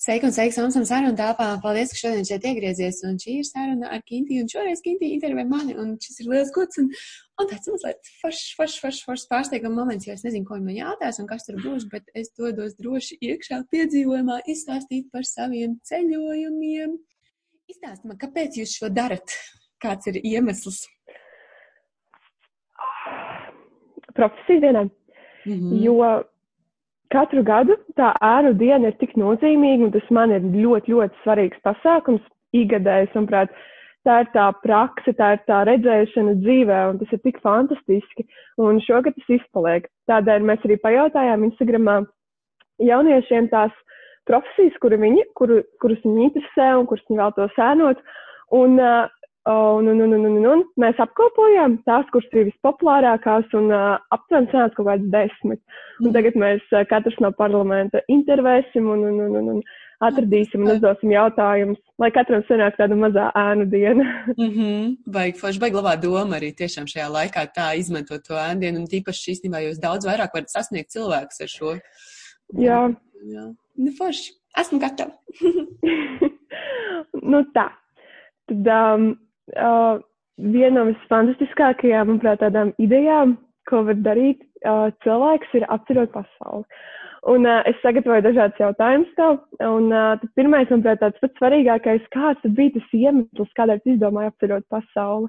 Sveiki un sveiki samsam sarunu tāpā. Paldies, ka šodien šeit iegriezies. Un šī ir saruna ar Kinti. Un šoreiz Kinti intervē mani. Un šis ir liels gods. Un, un tāds mazliet foršs, foršs, foršs, foršs pārsteiguma moments, jo es nezinu, ko man jātās un kas tur būs. Bet es dodos droši iekšā piedzīvojumā izstāstīt par saviem ceļojumiem. Izstāsti man, kāpēc jūs šo darat? Kāds ir iemesls? Profesijas dienā. Mm -hmm. Jo katru gadu tā ēnu diena ir tik nozīmīga, un tas man ir ļoti, ļoti svarīgs pasākums. Igadējs, manuprāt, tā ir tā praksa, tā ir tā redzēšana dzīvē, un tas ir tik fantastiski. Un šogad tas izpaliek. Tādēļ mēs arī pajautājām Instagramā jauniešiem tās profesijas, kuru viņi, kuru, kuras viņi interesē un kuras viņi vēl to sēnot. Un uh, Un, un, un, un, un, un mēs apkopojām tās, kuras ir vispopulārākās, un uh, aptuveni sanāca kaut kāds desmit. Un tagad mēs uh, katrs no parlamenta intervēsim un, un, un, un, un atradīsim un uzdosim jautājumus, lai katram sanāk tāda mazā ēnu diena. mm -hmm. Baigi, forši, baigi labā doma arī tiešām šajā laikā tā izmantot to ēnu dienu, un tīpaši īstenībā jūs daudz vairāk varat sasniegt cilvēkus ar šo. Jā. Jā. Nu, forši. Esmu gatava. nu tā. Tad, um, uh, viena no visfantastiskākajām, manuprāt, tādām idejām, ko var darīt uh, cilvēks, ir apcerot pasauli. Un uh, es sagatavoju dažādas jautājumus tev, un uh, pirmais, manuprāt, tāds pats svarīgākais, kāds bija tas iemesls, kādēļ tu izdomāji apcerot pasauli?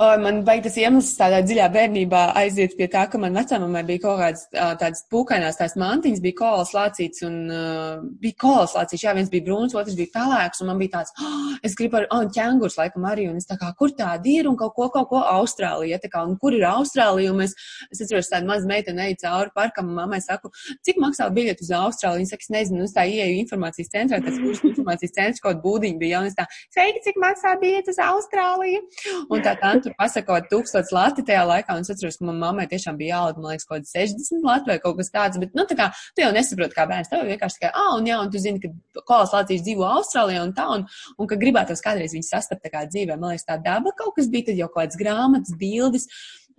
Man vajag tas iemesls tādā dziļā bērnībā aiziet pie tā, ka man vecāmai bija kaut kāds tāds pūkainās tās mantiņas, bija kolas lācīts un uh, bija kolas lācīts, jā, viens bija brūns, otrs bija pelēks, un man bija tāds, oh, es gribu ar, oh, ķengurs laikam arī, un es tā kā, kur tādi ir, un kaut ko, kaut ko Austrālija, tā kā, un kur ir Austrālija, un mēs, es atceros tādu mazu meiteni eju cauri parkam, un mammai saku, cik maksā biļeti uz Austrāliju, viņa saka, es nezinu, es tā ieeju informācijas centrā, tas kurš informācijas centrs kaut būdiņa bija, un es tā, sveiki, cik maksā biļeti uz Austrāliju, un tā tā tur pasakot tūkstots lati tajā laikā, un es atceros, ka manai mammai tiešām bija jālika, man liekas, kaut kāds 60 lati vai kaut kas tāds, bet, nu, tā kā, tu jau nesaproti, kā bērns, tev vienkārši tikai, ah, un jā, un tu zini, ka kolas lācīs dzīvo Austrālijā un tā, un, un ka gribētos kādreiz viņus sastapt tā kā dzīvē, man liekas, tā daba kaut kas bija, tad jau kaut kāds grāmatas, bildes,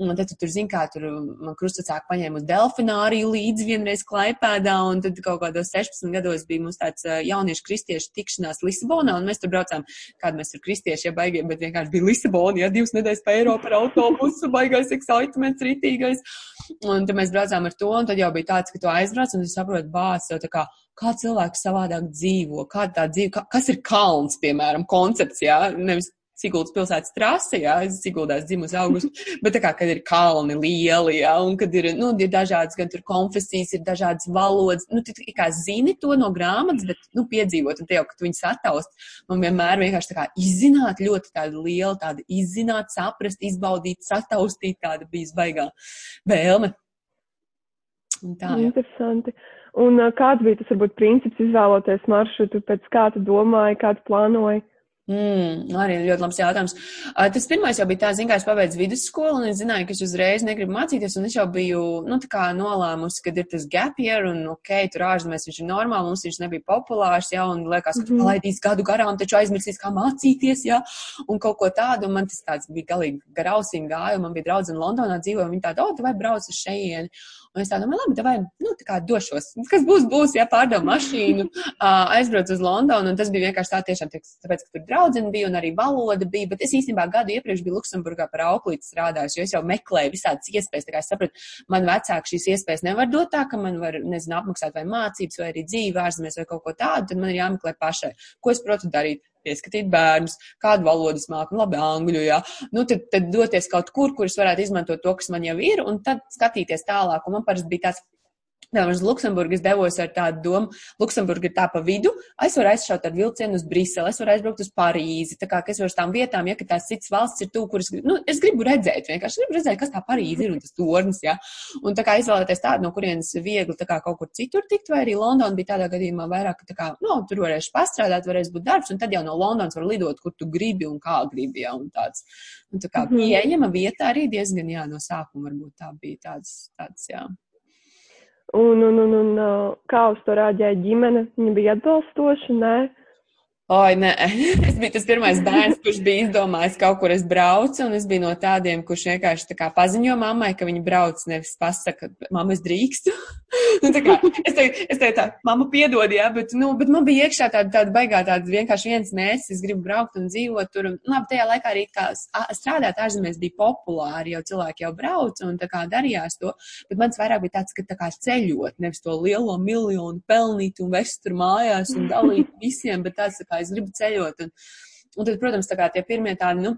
Un tad tu tur zini, kā tur man krustacāk paņēma uz delfināriju līdzi vienreiz klaipēdā, un tad kaut kādos 16 gados bija mums tāds jauniešu kristiešu tikšanās Lisabonā, un mēs tur braucām, kāda mēs tur kristieši, ja baigiem, bet vienkārši bija Lisabona, ja divas nedēļas pa Eiropu ar autobusu, baigais excitements rītīgais. Un tad mēs braucām ar to, un tad jau bija tāds, ka tu aizbrauc, un tu saproti, bāc, jau tā kā kā cilvēks savādāk dzīvo, kāda tā dzīve, kā, kas ir kalns, piemēram, koncepts, jā, nevis Siguldas pilsētas trase, jā, es Siguldās dzimusi augustu, bet tā kā, kad ir kalni lieli, jā, un kad ir, nu, ir dažādas, gan tur konfesijas, ir dažādas valodas, nu, tu kā zini to no grāmatas, bet, nu, piedzīvot, un te jau, kad viņus attaust, man vienmēr vienkārši tā kā izzināt ļoti tāda liela, tāda izzināt, saprast, izbaudīt, sataustīt, tāda bija baigā vēlme. Un tā, jā. Interesanti. Un kāds bija tas, varbūt, princips izvēloties maršrutu, pēc kā tu domāji, kā tu plānoji? Mm, arī ļoti labs jautājums. Uh, tas pirmais jau bija tā, zin, kā es pabeidzu vidusskolu, un es zināju, ka es uzreiz negribu mācīties, un es jau biju, nu, nolēmusi, ka ir tas gap year, un, ok, tur ārzemēs viņš ir normāli, mums viņš nebija populārs, jā, un liekas, ka tu mhm. palaidīs gadu garām, taču aizmirsīs, kā mācīties, jā, un kaut ko tādu, un man tas tāds bija galīgi garausīgi gāja, un man bija draudzene Londonā dzīvoja, un viņa tāda, o, tu vai brauc uz šejieni. Un es tā domāju, labi, vai, nu, tā kā došos, kas būs, būs, ja pārdevu mašīnu, aizbraucu uz Londonu, un tas bija vienkārši tā tiešām, tāpēc, ka tur draudzene bija un arī valoda bija, bet es īstenībā gadu iepriekš biju Luksemburgā par auklīti strādājusi, jo es jau meklēju visādas iespējas, tā kā es sapratu, man vecāki šīs iespējas nevar dot tā, ka man var, nezinu, apmaksāt vai mācības, vai arī dzīvi ārzemēs vai kaut ko tādu, tad man ir jāmeklē pašai. Ko es protu darīt? Pieskatīt bērnus, kādu valodas māku, nu, labi, angļu, jā. Nu, tad, tad doties kaut kur, kur es varētu izmantot to, kas man jau ir, un tad skatīties tālāk. Un man parasti bija tāds Piemēram, uz Luksemburgu es devos ar tādu domu, Luksemburga ir tā pa vidu, es varu aizšaut ar vilcienu uz Briseli, es varu aizbraukt uz Parīzi, tā kā, ka es varu uz tām vietām, ja, ka tās citas valsts ir tu, kuras, nu, es gribu redzēt, vienkārši gribu redzēt, kas tā Parīzi ir un tas tornis. Ja. Un tā kā izvēlēties tādu, no kurienes viegli, tā kā kaut kur citur tikt, vai arī Londona bija tādā gadījumā vairāk, tā kā, nu, tur varēšu pastrādāt, varēs būt darbs, un tad jau no Londonas var lidot, kur tu gribi un kā gribi, jā, un tāds. Un tā kā mhm. pieejama vieta arī diezgan, jā, no sākuma varbūt tā bija tāds, tāds, jā. Un, un, un, un kā uz to rāģēja ģimene? Viņa bija atbalstoša, nē? Oi, nē, es biju tas pirmais bērns, kurš bija izdomājis kaut kur es braucu, un es biju no tādiem, kurš vienkārši tā kā paziņo mammai, ka viņi brauc, nevis pasaka, mamma, es drīkstu. nu, tā kā, es teicu, es teicu tā, mamma piedod, jā, bet, nu, bet man bija iekšā tāda, tāda baigā, tāda vienkārši viens mērķis, es gribu braukt un dzīvot tur, un, labi, tajā laikā arī kā strādāt ārzemēs bija populāri, jau cilvēki jau brauc un tā kā darījās to, bet mans vairāk bija tāds, ka tā kā ceļot, nevis to lielo miljonu pelnīt un vest tur mājās un dalīt visiem, bet tāds tā kā es gribu ceļot. Un, un tad, protams, tā kā tie pirmie tādi, nu,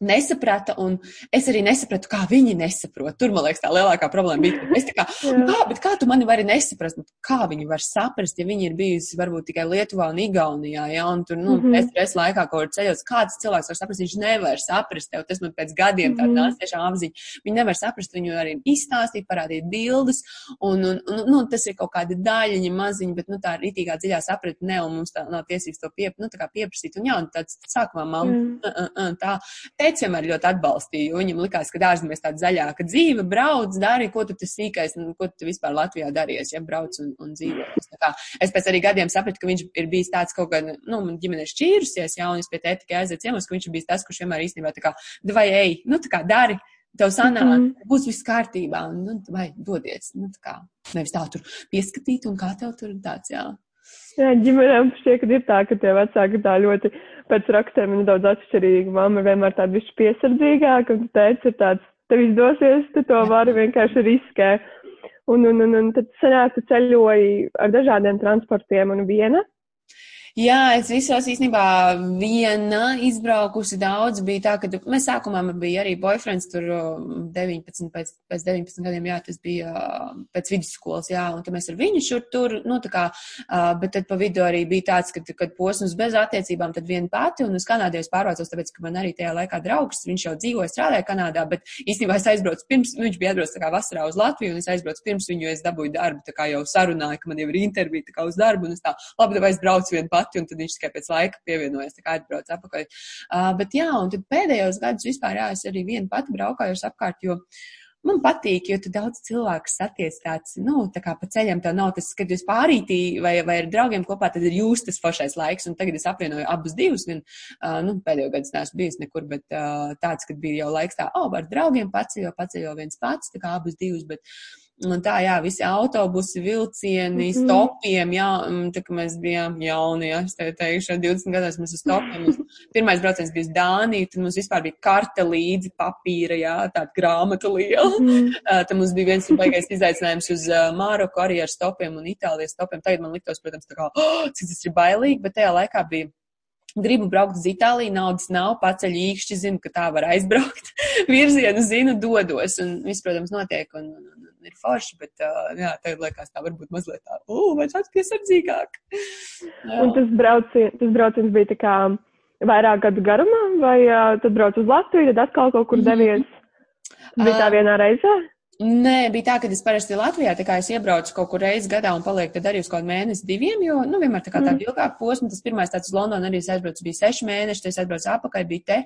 nesaprata, un es arī nesapratu, kā viņi nesaprot. Tur, man liekas, tā lielākā problēma bija. Es tā kā, kā, bet kā tu mani vari nesaprast? Nu, kā viņi var saprast, ja viņi ir bijusi varbūt tikai Lietuvā un Igaunijā, ja, un tur, nu, mm -hmm. stresa laikā kaut kur ceļos, kāds cilvēks var saprast, viņš nevar saprast tev, tas man pēc gadiem tā mhm. nāca tiešām apziņa. Viņi nevar saprast, viņu arī izstāstīt, parādīt bildes, un, un, un nu, tas ir kaut kāda daļiņa maziņa, bet, nu, tā rītīgā dziļā sapratne, ne, un mums tā nav tiesības to pie, nu, tā kā pieprasīt, un jā, un tāds sākumā mamma, mm. tā, teica vienmēr ļoti atbalstīja, jo viņam likās, ka ārzemēs tāda zaļāka dzīve, brauc, dari, ko tu tas sīkais, nu, ko tu vispār Latvijā darījies, ja brauc un, un dzīvo. Es pēc arī gadiem sapratu, ka viņš ir bijis tāds kaut kā, nu, man ģimene šķīrusies, ja, un es pie tēta tikai aizēju ciemos, ka viņš ir bijis tas, kurš vienmēr īstenībā tā kā, vai ej, nu, tā kā dari, tev sanāk, mm -hmm. būs viss kārtībā, un, nu, vai dodies, nu, tā kā, nevis tā tur pieskatīt, un kā tev tur tāds, jā. Jā, ģimenēm šķiet, ka ir tā, ka tie vecāki tā ļoti pēc rakstiem ir nedaudz atšķirīgi. Māma vienmēr tāda višķi piesardzīgāka, un teica, ir tāds, tev izdosies, tu to vari vienkārši riskē. Un, un, un, un tad tu ceļoji ar dažādiem transportiem un viena Jā, es visos īstenībā viena izbraukusi daudz. Bija tā, ka mēs sākumā bija arī boyfriends tur 19, pēc, pēc 19 gadiem, jā, tas bija pēc vidusskolas, jā, un tad mēs ar viņu šur tur, nu tā kā, bet tad pa vidu arī bija tāds, ka, kad posms bez attiecībām, tad viena pati, un uz Kanādu es pārvācos, tāpēc, ka man arī tajā laikā draugs, viņš jau dzīvoja, strādāja Kanādā, bet īstenībā es aizbraucu pirms, viņš bija atbraucis tā kā vasarā uz Latviju, un es aizbraucu pirms viņu, es dabūju darbu, tā kā jau sarunāju, ka man jau ir intervija, tā kā uz darbu, un es tā, labi, vai es braucu vien pati pati, un tad viņš tikai pēc laika pievienojas, tā kā atbrauc atpakaļ. Uh, bet jā, un tad pēdējos gadus vispār jā, es arī vienu pati braukājos apkārt, jo man patīk, jo tu daudz cilvēku satiec tāds, nu, tā kā pa ceļam tev nav tas, kad jūs pārītī vai, vai ar draugiem kopā, tad ir jūs tas foršais laiks, un tagad es apvienoju abus divus, gan, uh, nu, pēdējo gadu es neesmu bijis nekur, bet uh, tāds, kad bija jau laiks tā, oh, ar draugiem paceļo, paceļo viens pats, tā kā abus divus, bet, uh, Un tā, jā, visi autobusi, vilcieni, mm -hmm. stopiem, jā, tā kā mēs bijām jauni, jā, es tev teikšu, 20 gados mēs uz stopiem, mums, pirmais brauciens bija uz Dāniju, tad mums vispār bija karte līdzi papīra, jā, tāda grāmata liela. Mm -hmm. uh, tad mums bija viens baigais izaicinājums uz uh, Māroku arī ar stopiem un Itālijas stopiem. Tagad man liktos, protams, tā kā, oh, cik tas ir bailīgi, bet tajā laikā bija gribu braukt uz Itāliju, naudas nav, paceļ īkšķi, zinu, ka tā var aizbraukt, virzienu zinu, dodos, un viss, protams, notiek, un, un, un ir forši, bet, uh, jā, tagad liekas tā varbūt mazliet tā, ū, vajadzētu piesardzīgāk. Jā. Un tas brauciens, tas brauciens bija tā kā vairāk gadu garumā, vai uh, tad brauc uz Latviju, tad atkal kaut kur mhm. devies? Bija tā vienā reizē? Nē, bija tā, ka es parasti Latvijā, tā es iebraucu kaut kur reizi gadā un palieku arī uz kaut mēnesi diviem, jo, nu, vienmēr tā kā tāda mm. ilgāka posma, tas pirmais tāds uz Londonu arī es aizbraucu, bija seši mēneši, tad es aizbraucu apakaļ, bija te,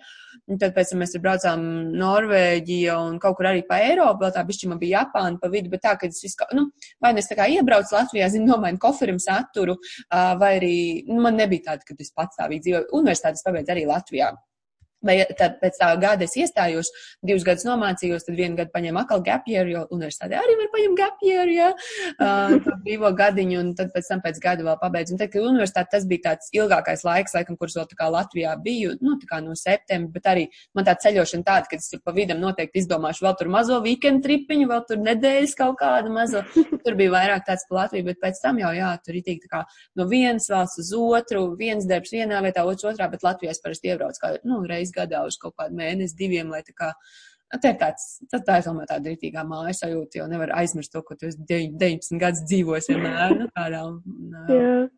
un tad pēc tam mēs braucām Norvēģija un kaut kur arī pa Eiropu, vēl tā bišķi man bija Japāna pa vidu, bet tā, ka es visu, nu, vai nu es tā kā iebraucu Latvijā, zinu, nomainu koferim saturu, vai arī, nu, man nebija tāda, ka es patstāvīgi dzīvoju, universitātes pabeidzu arī Latvijā. Vai tad pēc tā gada es iestājos, divus gadus nomācījos, tad vienu gadu paņēmu atkal gapieru, jo universitātē arī var paņemt gapieru, jā, uh, brīvo gadiņu, un tad pēc tam pēc gada vēl pabeidzu. Un tad, kad universitāte tas bija tāds ilgākais laiks, laikam, kurš vēl tā kā Latvijā biju, nu, tā kā no septembra, bet arī man tā ceļošana tāda, ka es tur pa vidam noteikti izdomāšu vēl tur mazo weekend tripiņu, vēl tur nedēļas kaut kādu mazo. Tur bija vairāk tāds pa Latviju, bet pēc tam jau, jā, tur ir tik tā kā no vienas valsts uz otru, viens darbs vienā vietā, otrs otrā, bet Latvijā es parasti iebraucu kā, nu, reiz reizes gadā uz kaut kādu mēnesi, diviem, lai tā kā. Nu, tā ir tāds, tā, tā ir tomēr tāda rītīgā mājas sajūta, jo nevar aizmirst to, ka tu esi 19 gadus dzīvojis vienmēr, nu, tādā. Un, Jā.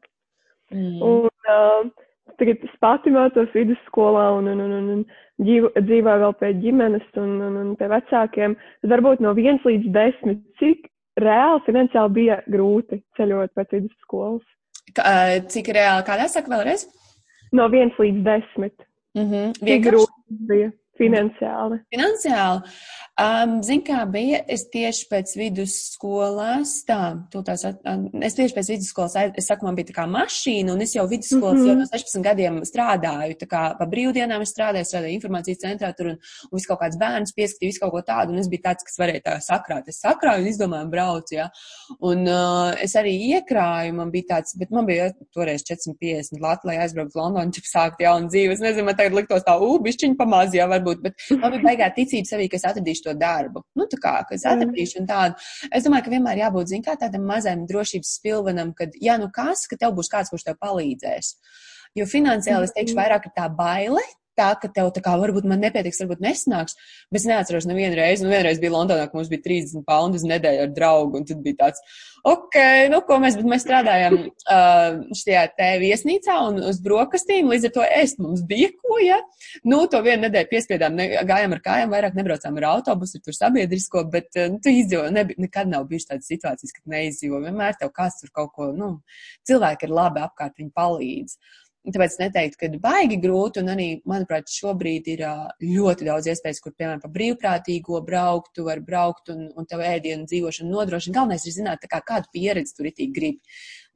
Mm. Un, uh, tagad es pati mācos vidusskolā un, un, un, un, un dzīvo, dzīvoju vēl pie ģimenes un, un, un pie vecākiem. Varbūt no 1 līdz 10, cik reāli finansiāli bija grūti ceļot pēc vidusskolas? Cik reāli, kādā saka vēlreiz? No 1 līdz 10. Mm -hmm. Cik grūti bija Finansiāli. Finansiāli. Um, Zini, kā bija? Es tieši pēc vidusskolas, tā, tās, es tieši pēc vidusskolas, es saku, man bija tā kā mašīna, un es jau vidusskolas mm -hmm. jau no 16 gadiem strādāju, tā kā pa brīvdienām es strādāju, strādāju informācijas centrā tur, un, un visu kaut kāds bērns pieskatīja, visu kaut ko tādu, un es biju tāds, kas varēja tā sakrāt. Es sakrāju un izdomāju braucu, jā. Un uh, es arī iekrāju, man bija tāds, bet man bija toreiz 450 lati, lai aizbrauktu Londonu, ķip sākt jaunu dzīvi. Es nezinu, man tagad liktos tā, ū, bišķiņ pamaz, jā, varbūt varbūt, bet man bija baigā ticība sevī, ka es atradīšu to darbu. Nu, tā kā, ka es atradīšu un tādu. Es domāju, ka vienmēr jābūt, zin kā, tādam mazam drošības spilvenam, kad, ja nu kas, ka tev būs kāds, kurš tev palīdzēs. Jo finansiāli es teikšu, vairāk ir tā baile, tā, ka tev tā kā varbūt man nepietiks, varbūt nesnāks. Bet es neatceros nevienu reizi. Nu, vienreiz bija Londonā, ka mums bija 30 pounds nedēļa ar draugu, un tad bija tāds, ok, nu ko mēs, bet mēs strādājam uh, šajā te viesnīcā un uz brokastīm, līdz ar to ēst mums bija ko, ja. Nu, to vienu nedēļu piespiedām, ne, gājām ar kājām, vairāk nebraucām ar autobusu, tur sabiedrisko, bet uh, nu, tu izdzīvo, ne, nekad nav bijušas tādas situācijas, kad neizdzīvo. Vienmēr tev kāds tur kaut ko, nu, cilvēki ir labi apkārt, viņi palīdz. Tāpēc neteiktu, ka baigi grūti, un arī, manuprāt, šobrīd ir ļoti daudz iespējas, kur, piemēram, pa brīvprātīgo braukt, tu vari braukt un, un tev ēdienu dzīvošanu nodrošina. Galvenais ir zināt, kā, kādu pieredzi tur itī grib.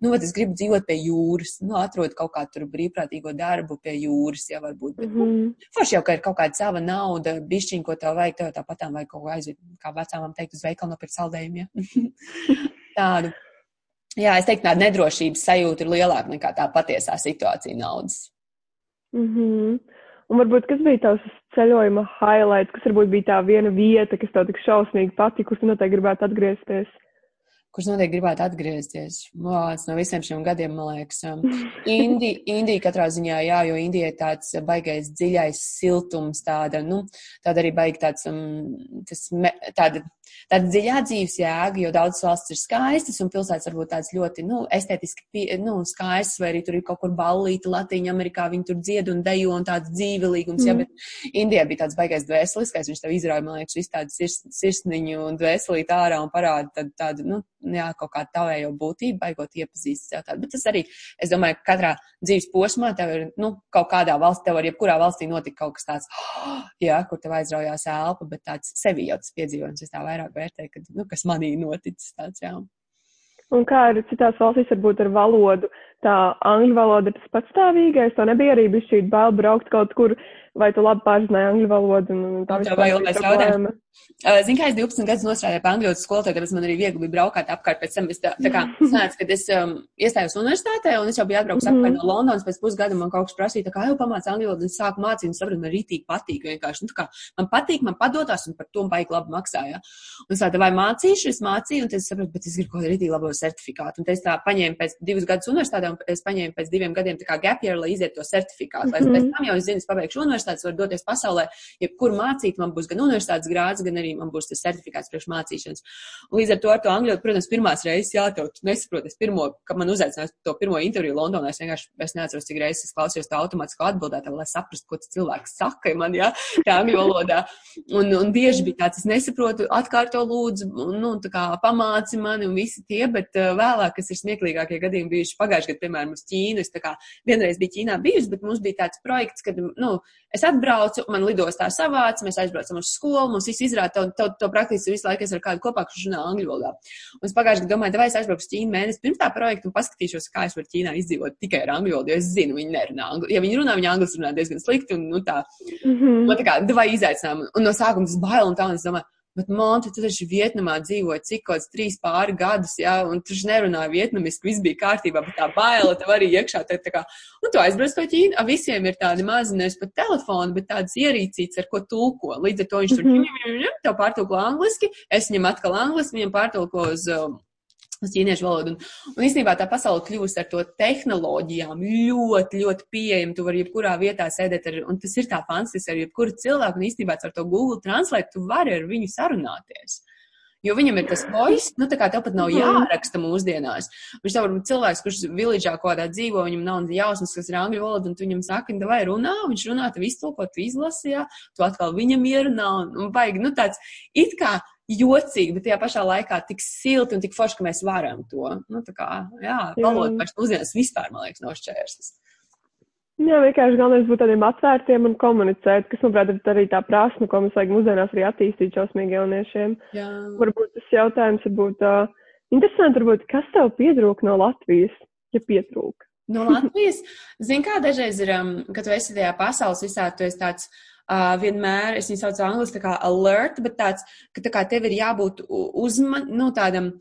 Nu, vat es gribu dzīvot pie jūras, nu, atrod kaut kādu tur brīvprātīgo darbu pie jūras, ja varbūt. Bet, mm -hmm. forši jau, ka ir kaut kāda sava nauda, bišķiņ, ko tev vajag, tev tāpatām vajag kaut ko aiziet, kā vecāmām teikt, uz veikalu nopirkt saldējumu, ja. Tādu. Jā, es teiktu, tāda nedrošības sajūta ir lielāka nekā tā patiesā situācija naudas. Mm -hmm. Un varbūt kas bija tavs ceļojuma highlights, kas varbūt bija tā viena vieta, kas tev tik šausmīgi patikusi un noteikti gribētu atgriezties? kurš noteikti gribētu atgriezties. Vāc, no visiem šiem gadiem, man liekas. Um, Indi, Indija katrā ziņā, jā, jo Indija ir tāds baigais dziļais siltums, tāda, nu, tāda arī baigi tāds, um, tas, me, tāda, tāda dziļā dzīves jēga, jo daudzas valsts ir skaistas un pilsētas varbūt tādas ļoti, nu, estētiski, nu, skaistas, vai arī tur ir kaut kur ballīti Latīņa Amerikā, viņi tur dzied un dejo un tāds dzīvelīgums, mm. jā, bet Indijā bija tāds baigais dvēseliskais, viņš tev izrauja, man liekas, visu tādu sirs, sirsniņu un dvēselīt ārā un parāda tādu, tādu, nu, jā, kaut kādu tavējo būtību, baigot iepazīst sev tādu. Bet tas arī, es domāju, ka katrā dzīves posmā tev ir, nu, kaut kādā valstī, tev var jebkurā valstī notikt kaut kas tāds, oh, jā, kur tev aizraujās elpa, bet tāds sevi jau tas piedzīvojums, es tā vairāk vērtēju, ka, nu, kas manī noticis tāds, jā. Un kā ir citās valstīs, varbūt ar valodu, tā angļu valoda ir tas patstāvīgais, to nebija arī šī bail braukt kaut kur vai tu labi pārzināji angļu valodu? Un tā tā bija lielais jautājums. Zinu, kā es 12 gadus nostrādāju pie angļu valodas skolotāja, tāpēc man arī viegli bija braukāt apkārt pēc tam. Es tā, tā kā sanāca, kad es um, iestājos universitātē un es jau biju atbraucis mm -hmm. apkārt no Londonas, pēc pusgada man kaut kas prasīja, tā kā jau pamāca angļu valodu un sāku mācīt, un sapratu, man rītīgi patīk vienkārši. Nu, kā, man patīk, man padotās un par to baigi labi maksāja. Un es tā, vai mācīšu, es mācīju, un es sapratu, bet es gribu kaut kādu rītīgi labo certifikātu. Un es tā paņēmu pēc divus gadus universitātē, un es paņēmu pēc diviem gadiem tā kā gap year, lai iziet to certifikātu. Lai mm -hmm. pēc tam jau es zinu, es pabeigšu universitāti universitātes, var doties pasaulē, jebkur mācīt, man būs gan universitātes grāds, gan arī man būs tas certifikāts priekš mācīšanas. Un līdz ar to ar to angļu, protams, pirmās reizes, jā, tev nesaprot, es pirmo, kad man uzaicināja to pirmo interviju Londonā, es vienkārši, es neatceros, cik reizes es klausījos to automātisko atbildētāju, lai saprastu, ko tas cilvēks saka man, jā, tā angļu valodā. Un, un bieži bija tāds, es nesaprotu, atkārto lūdzu, nu, tā kā pamāci mani un visi tie, bet uh, vēlāk, kas ir smieklīgākie gadījumi bijuši pagājuši gadu, piemēram, uz Ķīnu, es tā kā vienreiz biju Ķīnā bijusi, bet mums bija tāds projekts, kad, nu, Es atbraucu, man lidostā savāca, mēs aizbraucam uz skolu, mums viss izrāda, to, to, to praktiski visu laiku es ar kādu kopā, kurš runā angļu valodā. Un es pagājušajā gadā domāju, vai es aizbraukšu Ķīnu mēnesi pirms tā projekta un paskatīšos, kā es varu Ķīnā izdzīvot tikai ar angļu valodu, jo es zinu, viņi nerunā angļu. Ja viņi runā, viņi angļu runā diezgan slikti un, nu, tā. Mm -hmm. Man tā kā, vai izaicinājumu. Un no sākuma tas bail un tā, un es domāju, Bet, Monte, tu taču Vietnamā dzīvoji cik kaut kāds trīs pāri gadus, jā, un tu taču nerunāji vietnamiski, viss bija kārtībā, bet tā baila tev arī iekšā. Tā, tā kā, un tu aizbrauc to Ķīnu, visiem ir tādi mazi, nevis pat telefoni, bet tādas ierīcītas, ar ko tulko. Līdz ar to viņš tur, mm -hmm. tev pārtulko angliski, es viņam atkal angliski, viņam pārtulko uz um, uz ķīniešu valodu. Un, un īstenībā tā pasaule kļūst ar to tehnoloģijām ļoti, ļoti pieejama. Tu vari jebkurā vietā sēdēt ar, un tas ir tā fantastiski ar jebkuru cilvēku, un īstenībā ar to Google Translate tu vari ar viņu sarunāties. Jo viņam ir tas voice, nu tā kā tev pat nav mhm. jāraksta mūsdienās. Viņš tev varbūt cilvēks, kurš vilīdžā kaut kādā dzīvo, viņam nav jausmas, kas ir angļu valoda, un tu viņam saki, vai runā, viņš runā, tev iztulko, tu izlasījā, tu atkal viņam ierunā, un, un baigi, nu tāds, it kā jocīgi, bet tajā pašā laikā tik silti un tik forši, ka mēs varam to. Nu, tā kā, jā, valoda vairs mūsdienās vispār, man liekas, nav šķērslis. Jā, vienkārši galvenais būt tādiem atvērtiem un komunicēt, kas, manuprāt, ir arī tā prasme, ko mums vajag mūsdienās arī attīstīt šausmīgi jauniešiem. Jā. Varbūt tas jautājums varbūt uh, interesanti, varbūt, kas tev pietrūk no Latvijas, ja pietrūk? No Latvijas, zin kā dažreiz ir, um, kad tu esi tajā pasaules visā, tu esi tāds uh, vienmēr, es viņu saucu angliski tā kā alert, bet tāds, ka tā kā tev ir jābūt uzman, nu, tādam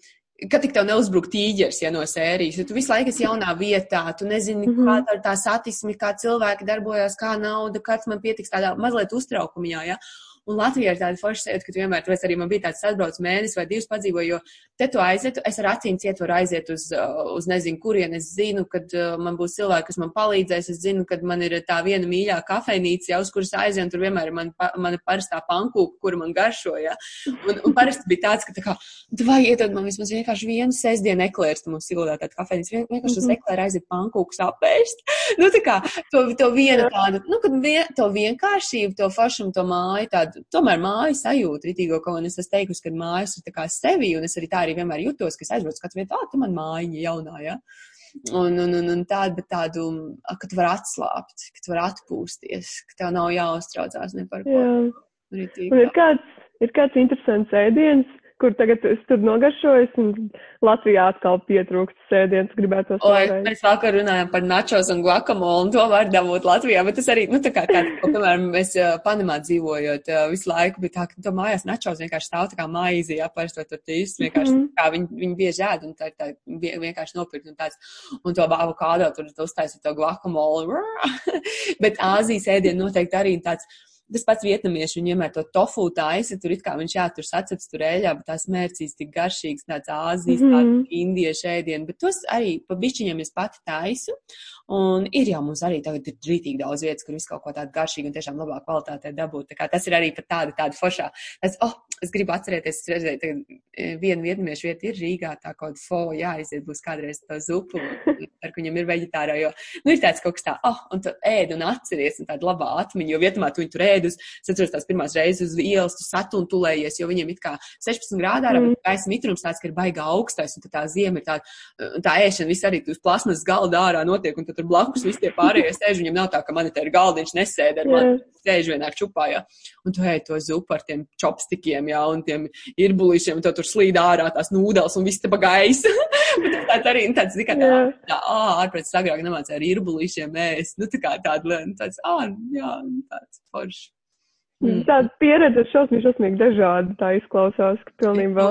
Kad tik tev neuzbruk tīģeris, ja no sērijas, ja tu visu laiku esi jaunā vietā, tu nezini, mm -hmm. kāda ir tā satisme, kā cilvēki darbojas, kā nauda, kāds man pietiks tādā mazliet uztraukumā, ja? Un Latvijā ir tāda forša sajūta, ka tu vienmēr, tāpēc arī man bija tāds atbrauc mēnesis vai divas padzīvoju, jo te tu aizietu, es ar acīm ciet varu aiziet uz, uh, uz nezinu, kurien es zinu, kad uh, man būs cilvēki, kas man palīdzēs, es zinu, kad man ir tā viena mīļā kafejnīca, jau uz kuras aizien, tur vienmēr ir man, pa, mana parastā pankūka, kura man garšo, ja. Un, un parasti bija tāds, ka tā kā, vai iedod man vismaz vienkārši vienu sestdienu eklērs, tu mums sildā tāda kafejnīca, vien, vienkārši uz mhm. eklēru aiziet pankūkus apēst. nu, tā kā, to, to viena tāda, nu, kad vien, to vienkāršību, to foršumu, to māju, tādu tādu, tomēr māju sajūtu, ritīgo, ko man es esmu teikusi, ka mājas ir tā kā sevi, un es arī tā arī vienmēr jutos, ka es aizbraucu katru vietu, ah, tu man mājiņa jaunā, ja? Un, un, un, un tādu, bet tādu, ka tu vari atslāpt, ka tu vari atpūsties, ka tev nav jāuztraucās ne par ko. Jā. Un ir kāds, ir kāds interesants ēdiens, kur tagad es tur nogaršojos, un Latvijā atkal pietrūkst sēdienas, gribētu to stāstīt. Mēs vakar runājām par načos un guacamolu, un to var dabūt Latvijā, bet tas arī, nu, tā kā, kā piemēram, mēs Panamā dzīvojot, visu laiku bija tā, ka to mājās načos vienkārši stāv tā kā maizi, jā, parasti to tīs, vienkārši, mm -hmm. kā viņi, viņi bieži ēd, un tā ir tā vienkārši nopirkt, un tāds, un to avokādo tur uztaisīt to guacamolu, bet Āzijas ēdienu noteikti arī tāds Tas pats vietnamieši, viņi vienmēr to tofu taisa, tur it kā viņš jā, tur saceps tur ēļā, bet tās mērcīs tik garšīgs, tāds Āzijas, mm -hmm. tāds indiešu ēdienu, bet tos arī pa bišķiņiem es pati taisu. Un ir jau mums arī tagad ir rītīgi daudz vietas, kur viss kaut ko tādu garšīgu un tiešām labā kvalitātē dabūt. Tā kā tas ir arī pat tāda, tāda foršā. Es, oh, es gribu atcerēties, es redzēju, tagad e, viena vietnamiešu vieta ir Rīgā, tā kaut fo, jāiziet būs kādreiz to zupu, ar ko viņam ir veģetārā, jo, nu, ir tāds kaut kas tā, oh, un tu ēd un atceries, un tāda labā atmiņa, jo vietamā tu viņu tur ēd uz, es atceros tās pirmās reizes uz ielas, tu satuntulējies, jo viņiem it kā 16 grādā, mm. bet gaisa mitrums tāds, ka ir baigā augstais, un tā ziema ir tāda, tā ēšana viss arī uz plasmas galda ārā notiek, un tad tur blakus visi tie pārējie sēž, viņam nav tā, ka man te ir galdiņš nesēd ar mani, sēž vienā čupā, jā. Un tu ej to zupu ar tiem čopstikiem, jā, un tiem irbulīšiem, un tev tur slīd ārā tās nūdeles, un viss te pa gaisu. Bet tāds arī, nu, tāds, tā, tā, tā, ā, ārpēc agrāk nemācīja ar irbulīšiem ēst, nu, tā kā tāda, nu, tāds, ā, jā, nu, tāds foršs. Mm. Tāda pieredze šausmīgi, šausmīgi dažāda. Tā izklausās, ka pilnībā.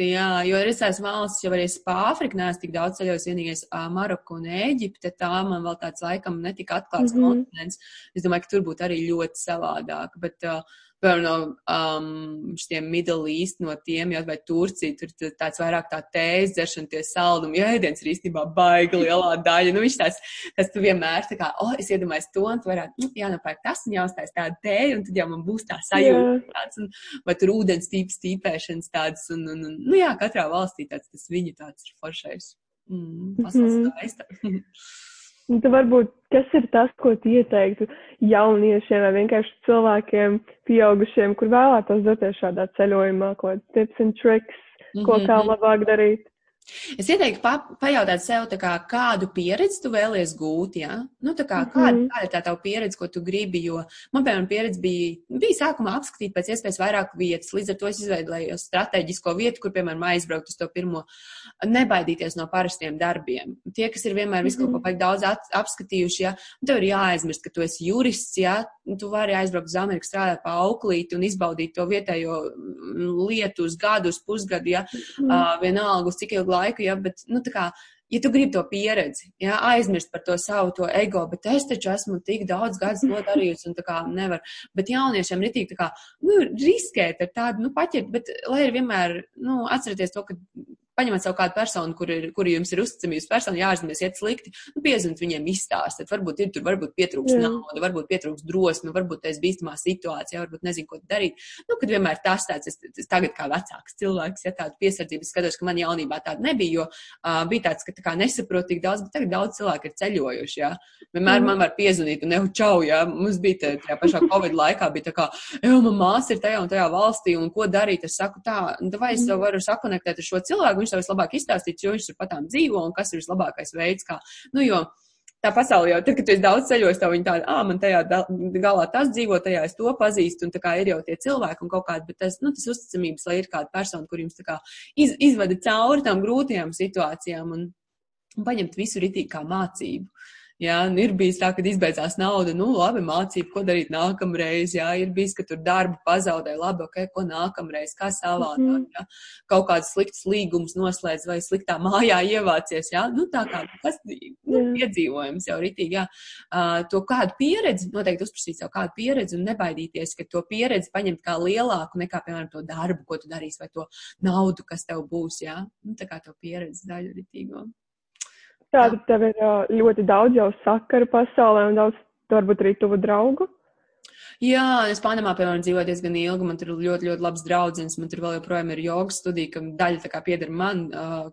Jā, jo ir esmu valsts, jau arī pa Āfriku neesmu tik daudz ceļojis, vienīgais Maroku un Ēģipte. Tā man vēl tāds laikam netika atklāts mm -hmm. kontinents. Es domāju, ka tur būtu arī ļoti savādāk. Bet, uh, piemēram, no um, šiem Middle East, no tiem, jau vai Turcija, tur tāds vairāk tā tējas dzeršana, tie saldumi, jēdiens ir īstenībā baigi lielā daļa. Nu, viņš tās, tas tu vienmēr tā kā, oh, es iedomājos to, un tu varētu, nu, jānopērk tas un jāuztais tāda tēja, un tad jau man būs tā sajūta yeah. tāds, un, vai tur ūdens tīps tīpēšanas tāds, un, un, un, nu jā, katrā valstī tāds, tas viņa tāds ir foršais. Mm, pasaules mm -hmm. skaista. Un tad varbūt, kas ir tas, ko tu ieteiktu jauniešiem vai vienkārši cilvēkiem, pieaugušiem, kur vēlētos doties šādā ceļojumā, ko tips and tricks, ko mm -hmm. kā labāk darīt? Es ieteiktu pa, pajautāt sev, kā, kādu pieredzi tu vēlies gūt. Ja? Nu, kā, mm -hmm. kāda, kāda ir tā tava pieredze, ko tu gribi? Jo man, piemēram, pieredze bija, bija sākumā apskatīt pēc iespējas vairāk vietas. Līdz ar to es izveidoju strateģisko vietu, kur, piemēram, aizbraukt uz to pirmo, nebaidīties no parastiem darbiem. Tie, kas ir vienmēr visu kaut ko mhm. daudz at, apskatījuši, ja tev ir jāaizmirst, ka tu esi jurists, ja tu vari aizbraukt uz Ameriku, strādāt pa auklīti un izbaudīt to vietējo lietu uz gadu, uz pusgadu, ja? Mm uh, vienalga, uz cik ilgu laiku, ja, bet, nu, tā kā, ja tu gribi to pieredzi, ja, aizmirst par to savu to ego, bet es taču esmu tik daudz gadus to darījusi un tā kā nevar. Bet jauniešiem ir tik tā kā, nu, riskēt ar tādu, nu, paķert, bet lai ir vienmēr, nu, atcerieties to, ka paņemat savu kādu personu, kur, ir, kur jums ir uzticamības persona, jāatzīmēs, iet slikti, nu, piezvanīt viņiem, izstāstīt. Varbūt ir tur, varbūt pietrūks Jā. nauda, varbūt pietrūks drosme, varbūt tas bīstamā situācijā, varbūt nezinu, ko darīt. Nu, kad vienmēr tas tāds, es, es tagad kā vecāks cilvēks, ja tāda piesardzības skatos, ka man jaunībā tāda nebija, jo uh, bija tāds, ka tā kā nesaprot tik daudz, bet tagad daudz cilvēku ir ceļojuši, jā. Vienmēr mm. man var piezvanīt un nehu čau, jā. Mums bija tā, tajā pašā Covid laikā, bija tā kā, ej, man māsa ir tajā un tajā valstī, un ko darīt? Es saku tā, vai es mm. varu sakonektēt ar šo cilvēku, viņš tev vislabāk izstāstīs, jo viņš tur patām dzīvo un kas ir vislabākais veids, kā, nu, jo tā pasaule jau, tad, kad tu esi daudz ceļojis, tev viņi tādi, ā, man tajā galā tas dzīvo, tajā es to pazīstu, un tā kā ir jau tie cilvēki un kaut kādi, bet tas, nu, tas uzticamības, lai ir kāda persona, kur jums tā kā iz, izvada cauri tām grūtajām situācijām un, un paņemt visu ritīgi kā mācību. Jā, nu ir bijis tā, ka izbeidzās nauda, nu labi, mācību, ko darīt nākamreiz, jā, ir bijis, ka tur darbu pazaudē, labi, ok, ko nākamreiz, kā savādāk, mm -hmm. jā, kaut kāds slikts līgums noslēdz vai sliktā mājā ievācies, jā, nu tā kā, kas, nu, piedzīvojums jau ritīgi, jā, uh, to kādu pieredzi, noteikti uzprasīt savu kādu pieredzi un nebaidīties, ka to pieredzi paņemt kā lielāku nekā, piemēram, to darbu, ko tu darīsi, vai to naudu, kas tev būs, jā, nu tā kā to pieredzi daļu ritīgo. Tātad tev ir ļoti daudz jau sakaru pasaulē un daudz varbūt arī tuvu draugu. Jā, es Panamā, piemēram, dzīvoju diezgan ilgi. Man tur ir ļoti, ļoti labs draugs. Man tur vēl joprojām ir jogas studija, ka daļa pieder man,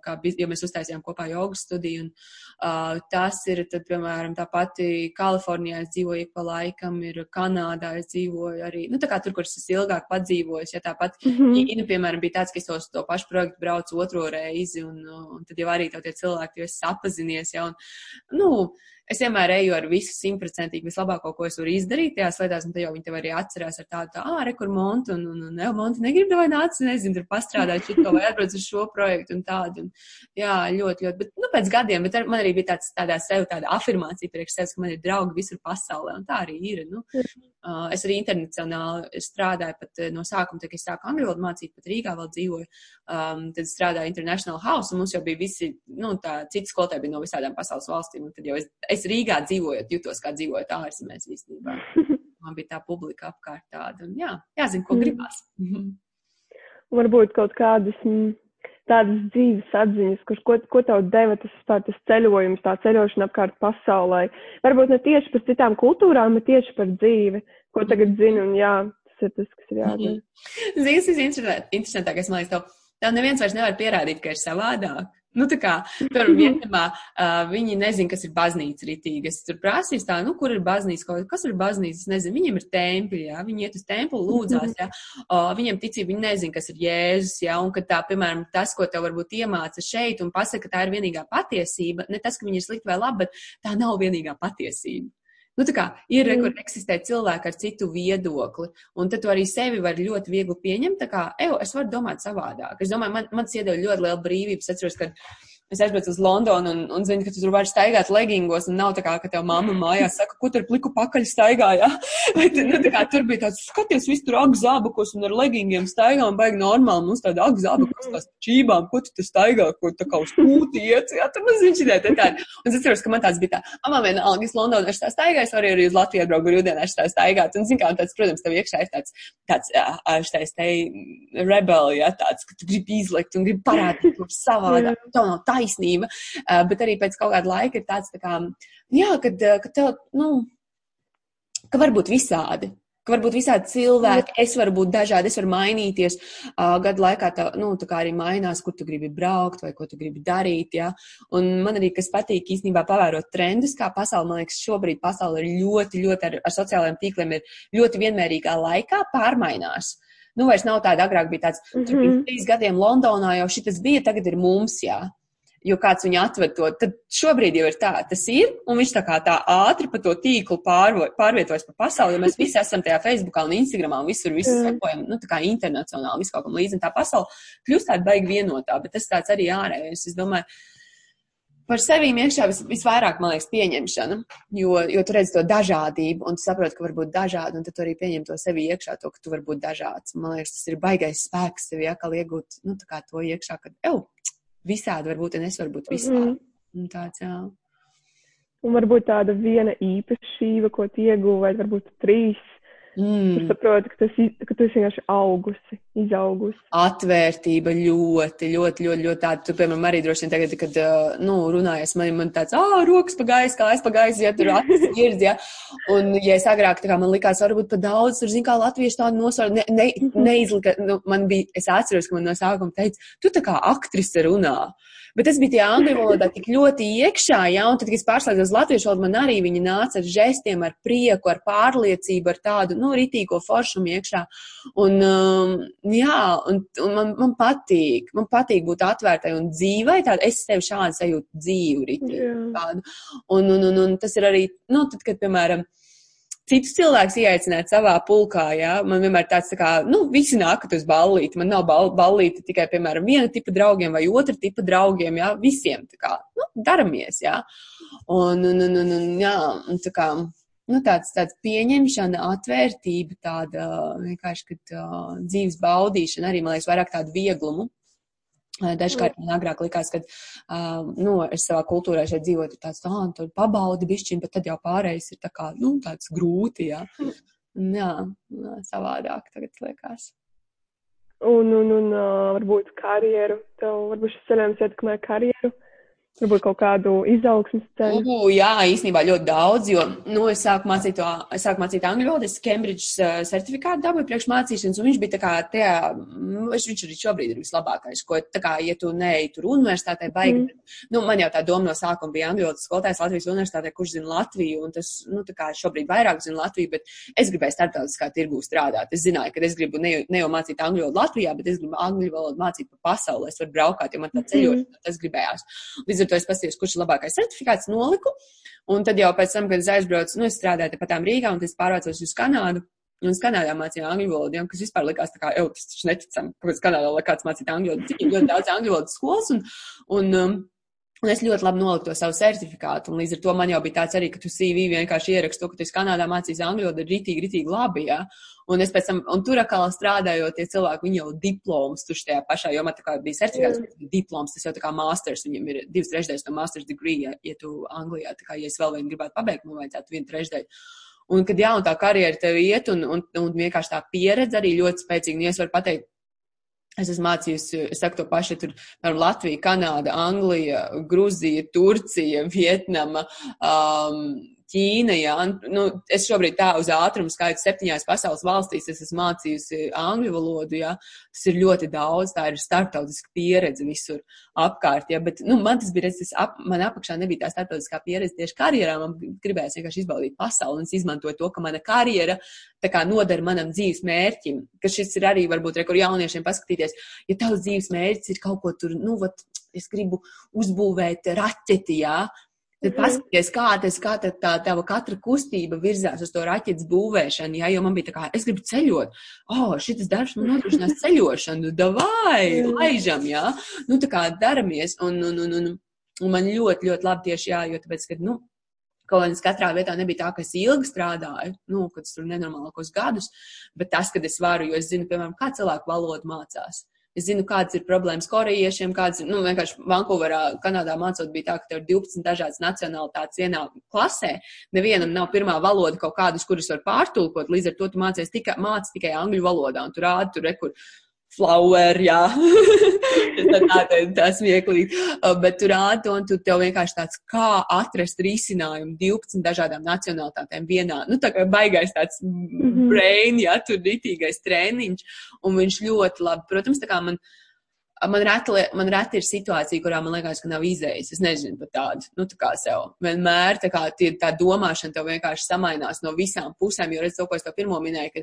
kā, ja mēs uztaisījām kopā jogas studiju. Un, tas ir, tad, piemēram, tā pati Kalifornijā es dzīvoju pa laikam, ir Kanādā es dzīvoju arī, nu, tā kā tur, kur es esmu ilgāk padzīvojis. Ja tāpat mm -hmm. Ina, piemēram, bija tāds, ka es tos, to pašu projektu braucu otro reizi, un, un tad jau arī tev tie cilvēki, jo es sapazinies, ja, un, nu, es vienmēr eju ar visu simtprocentīgi vislabāko, ko es varu izdarīt tajās lietās, un tad jau viņi tev arī atcerās ar tādu, tā, ah, rekur montu, un, un, un, ne, montu negrib, vai nāc, nezinu, tur pastrādāt šito, vai atbrauc uz šo projektu un tādu. Un, jā, ļoti, ļoti, bet, nu, pēc gadiem, bet ar, man arī bija tāds, tādā sev, tāda afirmācija priekš sevis, ka man ir draugi visur pasaulē, un tā arī ir, nu. Uh, es arī internacionāli strādāju pat no sākuma, tad, kad es sāku angļu valodu mācīt, pat Rīgā vēl dzīvoju, um, tad strādāju International House, un mums jau bija visi, nu, tā, citi skolotāji bija no visādām pasaules valstīm, un tad jau es, es Rīgā dzīvojot, jutos kā dzīvojot ārzemēs īstenībā. Man bija tā publika apkārt tāda, un jā, jāzina, ko mm. gribās. Varbūt kaut kādas tādas dzīves atziņas, kur, ko, ko tev deva tas, tā, tas ceļojums, tā ceļošana apkārt pasaulē. Varbūt ne tieši par citām kultūrām, bet tieši par dzīvi, ko tagad zini, un jā, tas ir tas, kas ir jādara. Zini, tas ir interesantākais, man liekas, tev, tev neviens vairs nevar pierādīt, ka ir savādāk. Nu, tā kā tur vienamā uh, viņi nezina, kas ir baznīca ritīgi. Es tur prasīju tā, nu, kur ir baznīca, kas ir baznīca, es nezinu, viņiem ir templi, jā, viņi iet uz templi, lūdzās, jā, uh, viņiem ticība, viņi nezina, kas ir Jēzus, jā, un ka tā, piemēram, tas, ko tev varbūt iemāca šeit un pasaka, ka tā ir vienīgā patiesība, ne tas, ka viņi ir slikti vai labi, bet tā nav vienīgā patiesība. Nu, tā kā ir, mm. kur eksistē cilvēki ar citu viedokli, un tad tu arī sevi vari ļoti viegli pieņemt, tā kā, evo, es varu domāt savādāk. Es domāju, man, man iedod ļoti lielu brīvību. Es atceros, ka Es aizbraucu uz Londonu un, un zinu, ka tu tur vari staigāt leggingos, un nav tā kā, ka tev mamma mājās saka, ko tur pliku pakaļ staigā, jā. Bet, nu, tā kā tur bija tāds, skaties, viss tur ag zābakos un ar leggingiem staigā, un baigi normāli, mums tāda ag zābakos tās čībām, ko tu tur staigā, ko tā kā uz pūti iet, jā, tur mazliet šitā tā tāda. Un es atceros, ka man tāds bija tā, amā vienalga, es Londonā es tā staigāju, es varu arī uz Latviju atbraukt brīvdienā, es tā staigāt, un zinu, kā, un tāds, protams, tev iekšā ir tāds, tāds, šitais te rebel, jā, tāds, ka tu gribi izlikt un gribi parādīt to savādāk, to nav taisnība, uh, bet arī pēc kaut kāda laika ir tāds, tā kā, jā, kad, kad tev, nu, ka var būt visādi. Ka varbūt visādi cilvēki, es varu būt dažādi, es varu mainīties. Uh, gadu laikā tā, nu, tā arī mainās, kur tu gribi braukt vai ko tu gribi darīt. Ja? Un man arī, kas patīk īstenībā pavērot trendus, kā pasaule, man liekas, šobrīd pasaule ir ļoti, ļoti ar, ar sociālajiem tīkliem ir ļoti vienmērīgā laikā pārmainās. Nu, vairs nav tāda, agrāk bija tāds, mm -hmm. tur pirms trīs gadiem Londonā jau šitas bija, tagad ir mums, jā jo kāds viņu atved to, tad šobrīd jau ir tā, tas ir, un viņš tā kā tā ātri pa to tīklu pārvo, pārvietojas pa pasauli, jo mēs visi esam tajā Facebookā un Instagramā un visur, visur mm. sekojam, nu, tā kā internacionāli, visu kaut kam līdzi, un tā pasauli kļūst tāda baigi vienotā, bet tas tāds arī ārējais, es domāju, par sevi iekšā vis, visvairāk, man liekas, pieņemšana, jo, jo tu redz to dažādību, un tu saproti, ka var būt dažādi, un tad tu arī pieņem to sevi iekšā, to, ka tu vari būt dažāds. Man liekas, tas ir baigais spēks sev iekal iegūt, nu, tā kā to iekšā, ka, ew, visādi var būt, un es varu būt visādi. Mm. Un tāds, jā. Un varbūt tāda viena īpašība, ko tu ieguvi, vai varbūt trīs, Mm. Tu saproti, ka, tas, ka tu esi vienkārši augusi, izaugusi. Atvērtība ļoti, ļoti, ļoti, ļoti tāda. Tu, piemēram, arī droši vien tagad, kad, nu, runājies, man, man tāds, ah, rokas pagājis, kājas pagājis, ja tur acis ģirds, ja. Un, ja es agrāk, tā kā man likās, varbūt pa daudz, tur, zin, kā latvieši tādu nosvaru, ne, ne, neizlika, nu, man bija, es atceros, ka man no sākuma teica, tu tā kā aktrise runā. Bet tas bija tie angļu valodā tik ļoti iekšā, ja, un tad, kad es pārslēdzu uz latviešu valodu, man arī viņi nāca ar žestiem, ar prieku, ar pārliecību, ar tādu, nu, nu, ritīko foršumu iekšā. Un, um, jā, un, un man, man patīk, man patīk būt atvērtai un dzīvai, tāda es sev šādu sajūtu dzīvu ritīgi. Yeah. Un, un, un, un tas ir arī, nu, tad, kad, piemēram, citus cilvēkus ieaicināt savā pulkā, jā, man vienmēr tāds tā kā, nu, visi nākat uz ballīti, man nav ball, ballīti tikai, piemēram, viena tipa draugiem vai otra tipa draugiem, jā, visiem, tā kā, nu, daramies, jā. Un, un, un, un, un jā, un tā kā, nu, tāds, tāds pieņemšana, atvērtība, tāda vienkārši, kad uh, dzīves baudīšana arī, man liekas, vairāk tādu vieglumu. Dažkārt man agrāk likās, ka, uh, nu, es savā kultūrā šeit dzīvoju, tāds, tā, tur pabaudi bišķiņ, bet tad jau pārējais ir tā kā, nu, tāds grūti, jā. Jā, savādāk tagad liekas. Un, un, un uh, varbūt karjeru, tev varbūt šis ceļojums ietekmē karjeru. Varbūt kaut kādu izaugsmas ceļu. Uh, jā, īstenībā ļoti daudz, jo, nu, es sāku mācīt, to, es sāku mācīt angļu valodu, es Cambridge uh, certifikātu dabūju priekš mācīšanas, un viņš bija tā kā tajā, mm, viņš arī šobrīd ir vislabākais, ko, tā kā, ja tu neej tur universitātē, baigi, mm. nu, man jau tā doma no sākuma bija angļu valodas skolotājs Latvijas universitātē, kurš zina Latviju, un tas, nu, tā kā šobrīd vairāk zina Latviju, bet es gribēju starptautiskā tirgū strādāt. Es zināju, ka es gribu ne, ne jau mācīt angļu valodu Latvijā, bet es gribu angļu valodu mācīt pa pasaulē, es varu braukāt, jo man tā ceļošana, mm. tas gribējās. Līdz es pasties, kurš ir labākais certifikāts, noliku. Un tad jau pēc tam, kad es aizbraucu, nu, es strādāju pat tām Rīgā, un es pārvācos uz Kanādu. Un es Kanādā mācīju angļu valodu, ja, kas vispār likās tā kā, ej, tas taču neticami, kāpēc Kanādā lai kāds mācītu angļu valodu. Cik ļoti daudz angļu valodas skolas, un, un um, Un es ļoti labi noliku to savu certifikātu, un līdz ar to man jau bija tāds arī, ka tu CV vienkārši ieraksti to, ka tu esi Kanādā mācījies angļu valodu, ir ritīgi, ritīgi labi. Ja? Un es pēc tam, un tur atkal strādājot, tie cilvēki, viņi jau diplomas tur tajā pašā, jo man tā kā bija certifikāts, mm. diploms, tas jau tā kā masters, viņam ir divas trešdaļas no masters degree, ja, ja tu Anglijā, tā kā, ja es vēl vienu gribētu pabeigt, man vajadzētu vienu trešdaļu. Un kad jā, un tā karjera tev iet, un, un, un vienkārši tā pieredze arī ļoti spēcīga, ja es varu pateikt, Es esmu mācījusi, es saku to pašu, tur piemēram Latvija, Kanāda, Anglija, Gruzija, Turcija, Vietnama, um, Ķīna, jā, nu, es šobrīd tā uz ātrumu skaitu septiņās pasaules valstīs, es esmu mācījusi angļu valodu, jā, tas ir ļoti daudz, tā ir starptautiska pieredze visur apkārt, jā, bet, nu, man tas bija, tas ap, man apakšā nebija tā starptautiskā pieredze tieši karjerā, man gribējās vienkārši izbaudīt pasauli, un es izmantoju to, ka mana karjera tā kā nodara manam dzīves mērķim, ka šis ir arī varbūt rekur jauniešiem paskatīties, ja tavs dzīves mērķis ir kaut ko tur, nu, vat, es gribu uzbūvēt raķeti, jā, Tad mhm. paskaties, kā tas, kā tā, tā tava katra kustība virzās uz to raķetes būvēšanu, jā, jo man bija tā kā, es gribu ceļot, o, oh, šitas darbs man nodrošinās ceļošanu, davai, laižam, jā, nu tā kā daramies, un, un, un, un, un man ļoti, ļoti labi tieši jā, jo tāpēc, ka, nu, Kaut gan es katrā vietā nebija tā, ka es ilgi strādāju, nu, kad es tur nenormālākos gadus, bet tas, kad es varu, jo es zinu, piemēram, kā cilvēku valodu mācās. Es zinu, kādas ir problēmas korejiešiem, kādas ir, nu, vienkārši Vankūverā, Kanādā mācot bija tā, ka tev ir 12 dažādas nacionālitātes vienā klasē. Nevienam nav pirmā valoda kaut kādas, kuras var pārtulkot, līdz ar to tu mācies tikai, māc tikai angļu valodā, un tu rādi tur, rekur, flower, jā. tā, tā smieklīgi. Bet tu rādi to, un tu tev vienkārši tāds, kā atrast risinājumu 12 dažādām nacionālitātēm vienā. Nu, tā kā baigais tāds mm -hmm. brain, jā, tur ritīgais trēniņš, un viņš ļoti labi, protams, tā kā man. Man reti, man reti ir situācija, kurā man liekas, ka nav izējas. Es nezinu par tādu, nu, tā kā sev. Vienmēr tā, kā, tie, tā domāšana tev vienkārši samainās no visām pusēm, jo redz to, ko es tev pirmo minēju, ka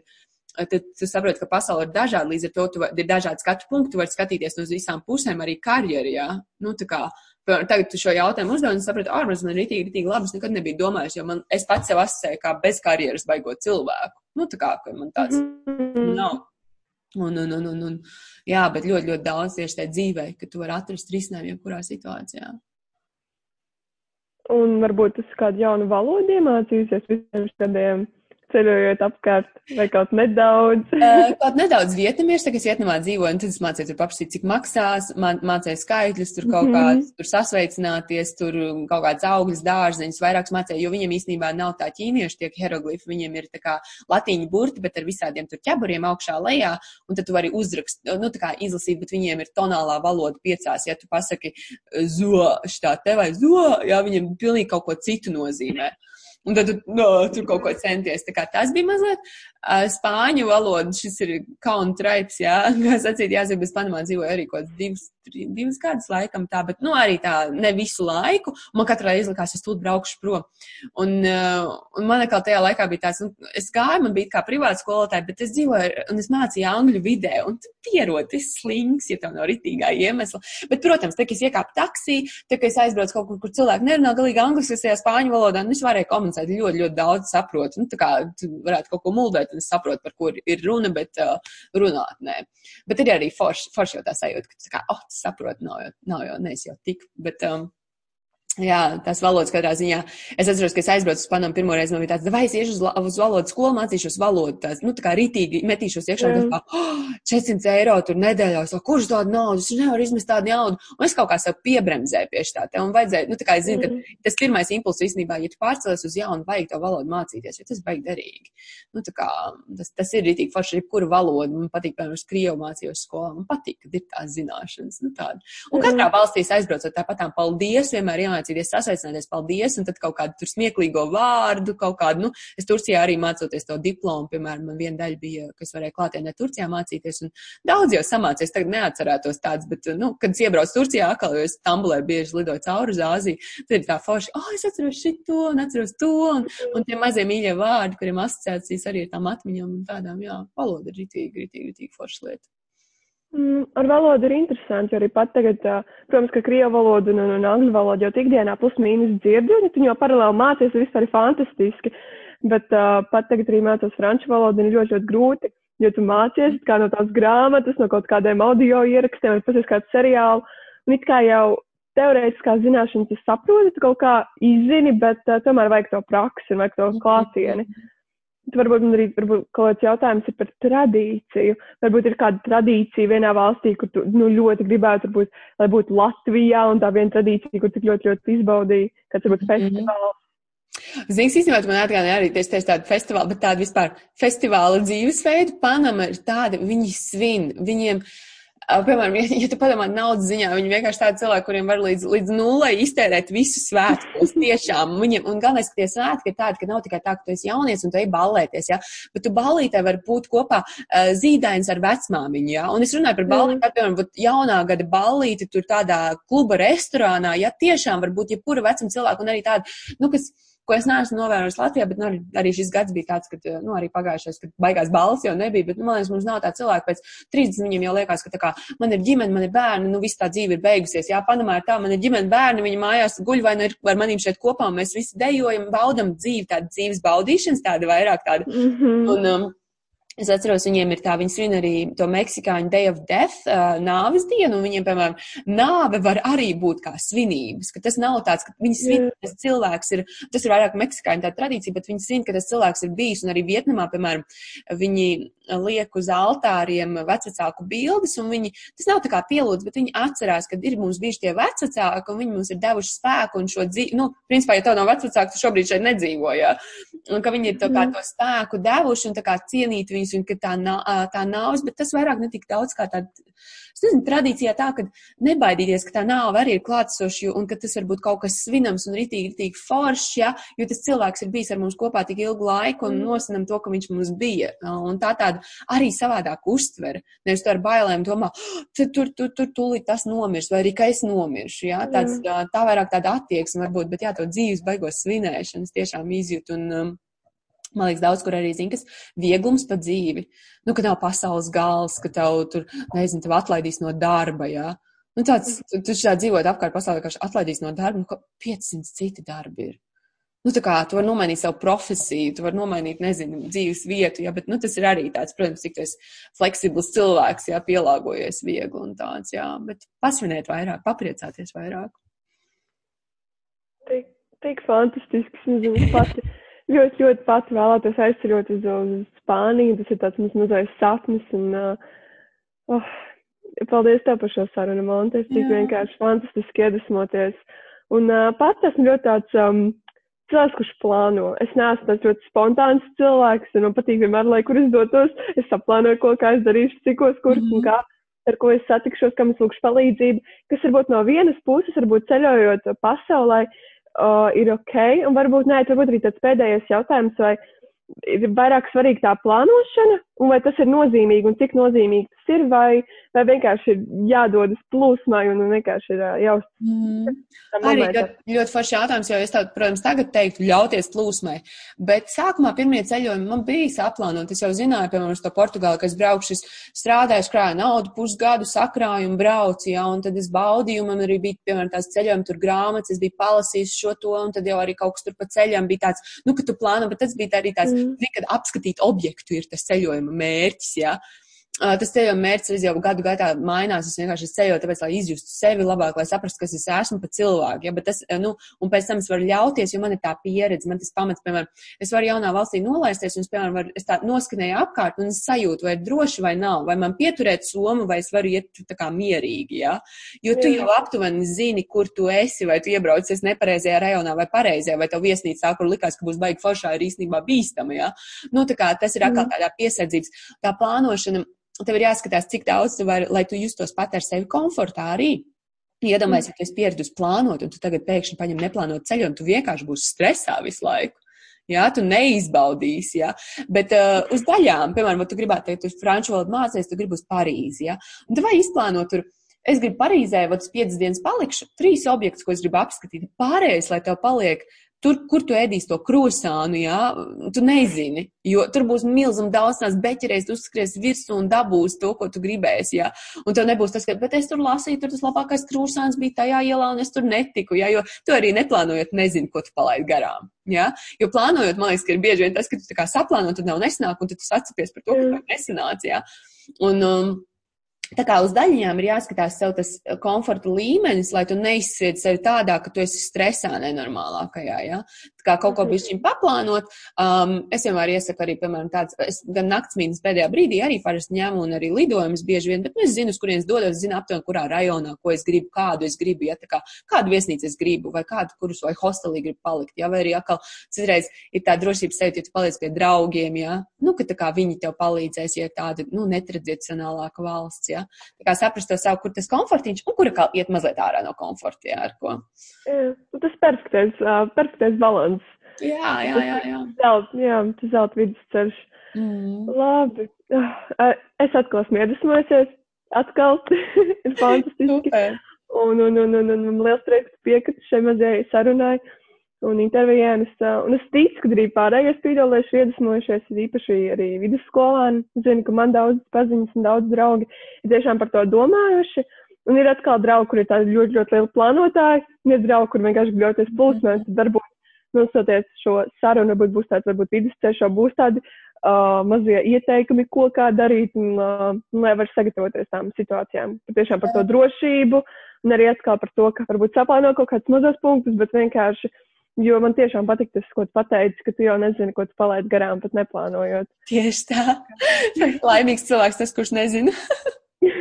tad tu saproti, ka pasaule ir dažāda, līdz ar to tu ir dažādi skatu punkti, tu vari skatīties no visām pusēm, arī karjerā. Ja? Nu, kā, tagad tu šo jautājumu uzdevi un saprati, ārpus man ir rītīgi, rītīgi labi. Es nekad nebiju domājis, jo man, es pats sev asociēju kā bez karjeras baigot cilvēku. Nu, tā kā man tāds mm. nav. Un, un, un, un, un, jā, bet ļoti, ļoti daudz tieši tajā dzīvē, ka tu vari atrast risinājumu jebkurā situācijā. Un varbūt tas kādu jaunu valodu iemācījusies visiem šādiem ceļojot apkārt, vai kaut nedaudz? uh, kaut nedaudz vietnamiešu, tagad es Vietnamā dzīvoju, un tad es mācīju tur paprasīt, cik maksās, man, mācīju skaitļus, tur kaut mm -hmm. kāds, tur sasveicināties, tur kaut kāds augļus, dārzeņus, vairākus mācīju, jo viņiem īstenībā nav tā ķīniešu tie hieroglifi, viņiem ir tā kā latīņu burti, bet ar visādiem tur ķeburiem augšā lejā, un tad tu vari uzrakst, nu tā kā izlasīt, bet viņiem ir tonālā valoda piecās, ja tu pasaki zo, šitā te vai zo, jā, viņiem pilnīgi kaut ko citu nozīmē. Un tad no, tur kaut ko centies. Tas bija mazliet uh, spāņu valoda, šis ir kauna traips, jā, kā sacīt, jāsaka, bez Panamā dzīvoja arī kaut kāds divus, divas gadus laikam tā, bet, nu, arī tā ne visu laiku. Man katru reizi likās, es tūlīt braukšu prom. Un, uh, un man atkal tajā laikā bija tāds, nu, es gāju, man bija kā privāta skolotāja, bet es dzīvoju un es mācīju angļu vidē, un tu pierod, tas slings, ja tev nav ritīgā iemesla. Bet, protams, tā, ka es iekāpu taksī, tā, ka es aizbraucu kaut kur, kur cilvēki nerunā galīgi angliski, es tajā spāņu valodā, nu, es varēju komunicēt ļoti, ļoti daudz saprotu. Nu, tā kā tu varētu kaut ko muldēt, un es saprotu, par kur ir runa, bet uh, runāt nē. Bet ir arī forši, forši jau tā sajūta, ka kā, oh, tu saproti, nav jau, nav jau, neesi jau tik, bet. Um, Jā, tās valodas katrā ziņā. Es atceros, ka es aizbraucu uz Panamu pirmo reizi. Man bija tāds, vai es iešu uz, uz valodu skolu, mācīšos valodu. Tās, nu, tā kā rītīgi metīšos iekšā. Mm. Kā, oh, 400 eiro tur nedēļā. Es, kurš tādu naudu? Es nevaru izmest tādu naudu. Un es kaut kā sev piebremzēju pie tā. Un vajadzēja, nu, tā kā es zinu, mm. ka tas pirmais impulss īstenībā, ja tu pārcēlies uz jaunu, vajag to valodu mācīties, jo tas baigi derīgi. Nu, tā kā tas, tas ir rītīgi forši, jebkura valoda. Man patīk, piemēram, uz Krievu mācījos skolā. Man patīk, kad ir tās zināšanas. Nu, tāda. Un katrā valstī aizbraucot tāpatām, paldies, vienmēr jāmācīties sasveicināties. Pateicies paldies, un tad kaut kādu tur smieklīgo vārdu, kaut kādu, nu, es Turcijā arī mācoties to diplomu, piemēram, man viena daļa bija, kas varēja klātienē Turcijā mācīties, un daudz jau samācies, tagad neatcerētos tāds, bet, nu, kad es iebraucu Turcijā, atkal, jo es Stambulē bieži lidoju cauri uz Āziju, tad ir tā forši, oh, es atceros šito, un atceros to, un, un tie mazie mīļie vārdi, kuriem asociācijas arī ar tām atmiņām un tādām, jā, valoda ir ritīgi, ritīgi, ritīgi forša lieta. Mm, ar valodu ir interesanti, jo arī pat tagad, protams, ka krievu valodu un, un, un angļu valodu jau ikdienā plus mīnus dzirdu, un tu jau paralēli mācies, vispār ir fantastiski. Bet uh, pat tagad arī mācos franču valodu, un ir ļoti, ļoti grūti, jo tu mācies kā no tās grāmatas, no kaut kādiem audio ierakstiem, vai pasies kādu seriālu, un it kā jau teorētiskās zināšanas tu saproti, tu kaut kā izzini, bet uh, tomēr vajag to praksi un vajag to klātieni. Mm -hmm. Varbūt man arī varbūt kaut kāds jautājums ir par tradīciju. Varbūt ir kāda tradīcija vienā valstī, kur tu nu, ļoti gribētu, varbūt, lai būtu Latvijā, un tā viena tradīcija, kur tik ļoti, ļoti izbaudīja, kāds varbūt mhm. festivāls. Ziniet, īstenībā man atgādināja arī tieši tādu festivālu, bet tādu vispār festivāla dzīvesveidu. Panama ir tāda, viņi svin, viņiem. Uh, Piemēram, ja, ja tu padomā naudas ziņā, viņi vienkārši tādi cilvēki, kuriem var līdz, līdz nulai iztērēt visu svētkos. Tiešām, viņiem, un galvenais, ka tie svētki ir tādi, ka nav tikai tā, ka tu esi jaunieci un tu ej ballēties, ja, bet tu ballītē var būt kopā uh, zīdains ar vecmāmiņu, ja, un es runāju par ballīti, mm. piemēram, jaunā gada ballīti tur tādā kluba restorānā, ja tiešām var būt jebkura vecuma cilvēka un arī tāda, nu, kas ko es neesmu novērojis Latvijā, bet nu, arī šis gads bija tāds, ka, nu, arī pagājušais, kad baigās balss jau nebija, bet, nu, man liekas, mums nav tā cilvēka pēc 30 viņiem jau liekas, ka tā kā man ir ģimene, man ir bērni, nu, viss tā dzīve ir beigusies. Jā, Panamā ir tā, man ir ģimene, bērni, viņi mājās guļ vai nu ir ar manīm šeit kopā, mēs visi dejojam, baudam dzīvi, tāda dzīves baudīšanas, tāda vairāk tāda. Mm -hmm. un, um, Es atceros, viņiem ir tā, viņi svin arī to meksikāņu Day of Death, uh, nāves dienu, un viņiem, piemēram, nāve var arī būt kā svinības, ka tas nav tāds, ka viņi svin, ka tas cilvēks ir, tas ir vairāk meksikāņu tā tradīcija, bet viņi svin, ka tas cilvēks ir bijis, un arī Vietnamā, piemēram, viņi liek uz altāriem vecāku bildes, un viņi, tas nav tā kā pielūdz, bet viņi atcerās, ka ir mums bijuši tie vecāki, un viņi mums ir devuši spēku un šo dzīvi, nu, principā, ja tev nav vecāki, tu šobrīd šeit nedzīvo, jā, un ka viņi ir to kā to spēku devuši un tā kā cienīt viņus, un ka tā, tā nāves, bet tas vairāk netik daudz kā tāda es nezinu, tradīcijā tā, ka nebaidīties, ka tā nāve arī ir klātsoša un ka tas var būt kaut kas svinams un ritīgi, ritīgi foršs, ja, jo tas cilvēks ir bijis ar mums kopā tik ilgu laiku un mm. nosinam to, ka viņš mums bija. Un tā tāda arī savādāk uztvere. Nevis tu ar bailēm domā, oh, tur, tur, tur, tur tūlīt tas nomirs, vai arī ka es nomiršu, ja, tāds, mm. tā vairāk tāda attieksme varbūt, bet jā, to dzīves baigos svinēšanas tiešām izjūt un, um, Man liekas, daudz kur arī zina, kas vieglums pa dzīvi. Nu, ka nav pasaules gals, ka tev tur, nezinu, tev atlaidīs no darba, jā. Nu, tāds, tu, tu šādi dzīvot apkārt pasaulē, ka atlaidīs no darba, nu, ka 500 citi darbi ir. Nu, tā kā tu vari nomainīt savu profesiju, tu vari nomainīt, nezinu, dzīves vietu, jā, bet, nu, tas ir arī tāds, protams, cik tu esi fleksibls cilvēks, jā, pielāgojies viegli un tāds, jā, bet pasvinēt vairāk, papriecāties vairāk. Tik, tik fantastiski, es nezinu, pati ļoti, ļoti pati vēlētos aizceļot uz, uz Spāniju. Tas ir tāds mums mazais sapnis. Un, uh, oh, paldies tev par šo sarunu, Montes. Tik vienkārši fantastiski iedvesmoties. Un uh, pats esmu ļoti tāds um, cilvēks, kurš plāno. Es neesmu tāds ļoti spontāns cilvēks, un man patīk vienmēr, lai kur es dotos, es saplānoju, ko kā es darīšu, cikos, kurš mm un kā ar ko es satikšos, kam es lūgšu palīdzību, kas varbūt no vienas puses, varbūt ceļojot pasaulē, uh, ir ok, un varbūt nē, varbūt arī tāds pēdējais jautājums, vai ir vairāk svarīga tā plānošana, un vai tas ir nozīmīgi, un cik nozīmīgi tas ir, vai, vai vienkārši ir jādodas plūsmai un vienkārši ir jāuz. Mm. Arī ļoti, ļoti forši jautājums, jo es tev, protams, tagad teiktu ļauties plūsmai, bet sākumā pirmie ceļojumi man bija saplānot. Es jau zināju, piemēram, uz to Portugāli, ka es braukšu, strādāju, krāju naudu, pusgadu sakrāju un braucu, jā, un tad es baudīju, man arī bija, piemēram, tās ceļojumi tur grāmatas, es biju palasījis šo to, un tad jau arī kaut kas tur pa ceļam bija tāds, nu, ka tu plāno, bet tas bija arī tāds, mm. kad apskatīt objektu ir tas ceļojuma mērķis, jā. Tas ceļojuma mērķis jau gadu gaitā mainās. Es vienkārši ceļoju, tāpēc, lai izjustu sevi labāk, lai saprastu, kas es esmu pa cilvēku. Ja? Bet tas, nu, un pēc tam es varu ļauties, jo man ir tā pieredze, man tas pamats, piemēram, es varu jaunā valstī nolaisties, un es, piemēram, varu, es tā noskanēju apkārt, un es sajūtu, vai ir droši vai nav, vai man pieturēt somu, vai es varu iet tā kā mierīgi, ja? Jo tu jau aptuveni zini, kur tu esi, vai tu iebraucies nepareizajā rajonā vai pareizajā, vai tev viesnīcā, kur likās, ka būs baigi foršā, ir īstenībā bīstama, ja? Nu, tā kā tas ir atkal mm. tādā piesardzības, tā plānošana tev ir jāskatās, cik daudz tu vari, lai tu justos pat ar sevi komfortā arī. Iedomājies, ja tu esi pieredzējis plānot, un tu tagad pēkšņi paņem neplānot ceļu, un tu vienkārši būsi stresā visu laiku. Jā, tu neizbaudīsi, jā. Bet uh, uz daļām, piemēram, tu gribētu teikt, tu franču valodu mācies, tu gribi uz Parīzi, jā. Un vai izplānot tur, es gribu Parīzē, uz piecas dienas palikšu, trīs objektus, ko es gribu apskatīt. Pārējais, lai tev paliek Tur, kur tu ēdīsi to krosānu, jā, tu nezini, jo tur būs milzīgi daudz tās beķerēs, tu uzskries virsū un dabūsi to, ko tu gribēsi, jā. Un tev nebūs tas, ka, bet es tur lasīju, tur tas labākais krosāns bija tajā ielā, un es tur netiku, jā, jo tu arī neplānojot nezini, ko tu palaidi garām, jā. Jo plānojot, man liekas, ka ir bieži vien tas, ka tu saplāno, tad nav nesanāk, un tad tu sacapies par to, ka tev nesanāc, jā. Un, um, Tā kā uz daļiņām ir jāskatās sev tas eh, komforta līmenis, lai tu neizsvied sevi tādā, ka tu esi stresā nenormālākajā. Ja? Kā kaut ko mhm. bišķiņ paplānot, um, es vienmēr iesaku arī, piemēram, tāds, es gan naktsmītnes pēdējā brīdī arī parasti ņemu un arī lidojumus bieži vien, bet nu, es zinu, uz kurienes dodos, zinu aptuveni, kurā rajonā, ko es gribu, kādu es gribu, ja tā kā kādu viesnīcu es gribu, vai kādu, kurus vai hostelī gribu palikt, ja, vai arī atkal citreiz ir tā drošības sajūta, ja tu paliec pie draugiem, ja, nu, ka tā kā viņi tev palīdzēs, ja tāda, nu, netradicionālāka valsts, ja. Tā kā saprast to savu, kur tas komfortiņš un kur kā iet mazliet ārā no komforta, jā, ar ko. Jā, tas perfektais, perfektais balans. Jā, jā, jā. jā. Zelt, jā, tas zelt vidusceļš. Mm. Labi. Es atkal esmu iedvesmojusies. Atkal ir fantastiski. un, un, un, un, un, un liels prieks piekrist šai mazajai sarunai un intervijām. Es, uh, un es ticu, ka arī pārējie spīdolieši iedvesmojušies, īpaši arī vidusskolāni. Zinu, ka man daudz paziņas un daudz draugi ir tiešām par to domājuši. Un ir atkal draugi, kur ir tādi ļoti, ļoti lieli plānotāji, un ir draugi, kur vienkārši gribēties pulsmēs, tad nosoties šo sarunu, varbūt būs tāds, varbūt vidusceļš, būs tādi uh, mazie ieteikumi, ko kā darīt, un uh, lai var sagatavoties tām situācijām. Patiešām par to drošību, un arī atkal par to, ka varbūt saplāno kaut kādus mazos punktus, bet vienkārši Jo man tiešām patīk tas, ko tu pateici, ka tu jau nezini, ko tu palaidi garām, pat neplānojot. Tieši tā. Laimīgs cilvēks, tas, kurš nezina.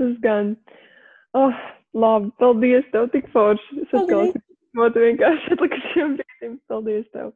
tas gan. Oh, labi, paldies tev, tik forši. Es atkal, man vienkārši atlikušiem brīdim. Paldies tev.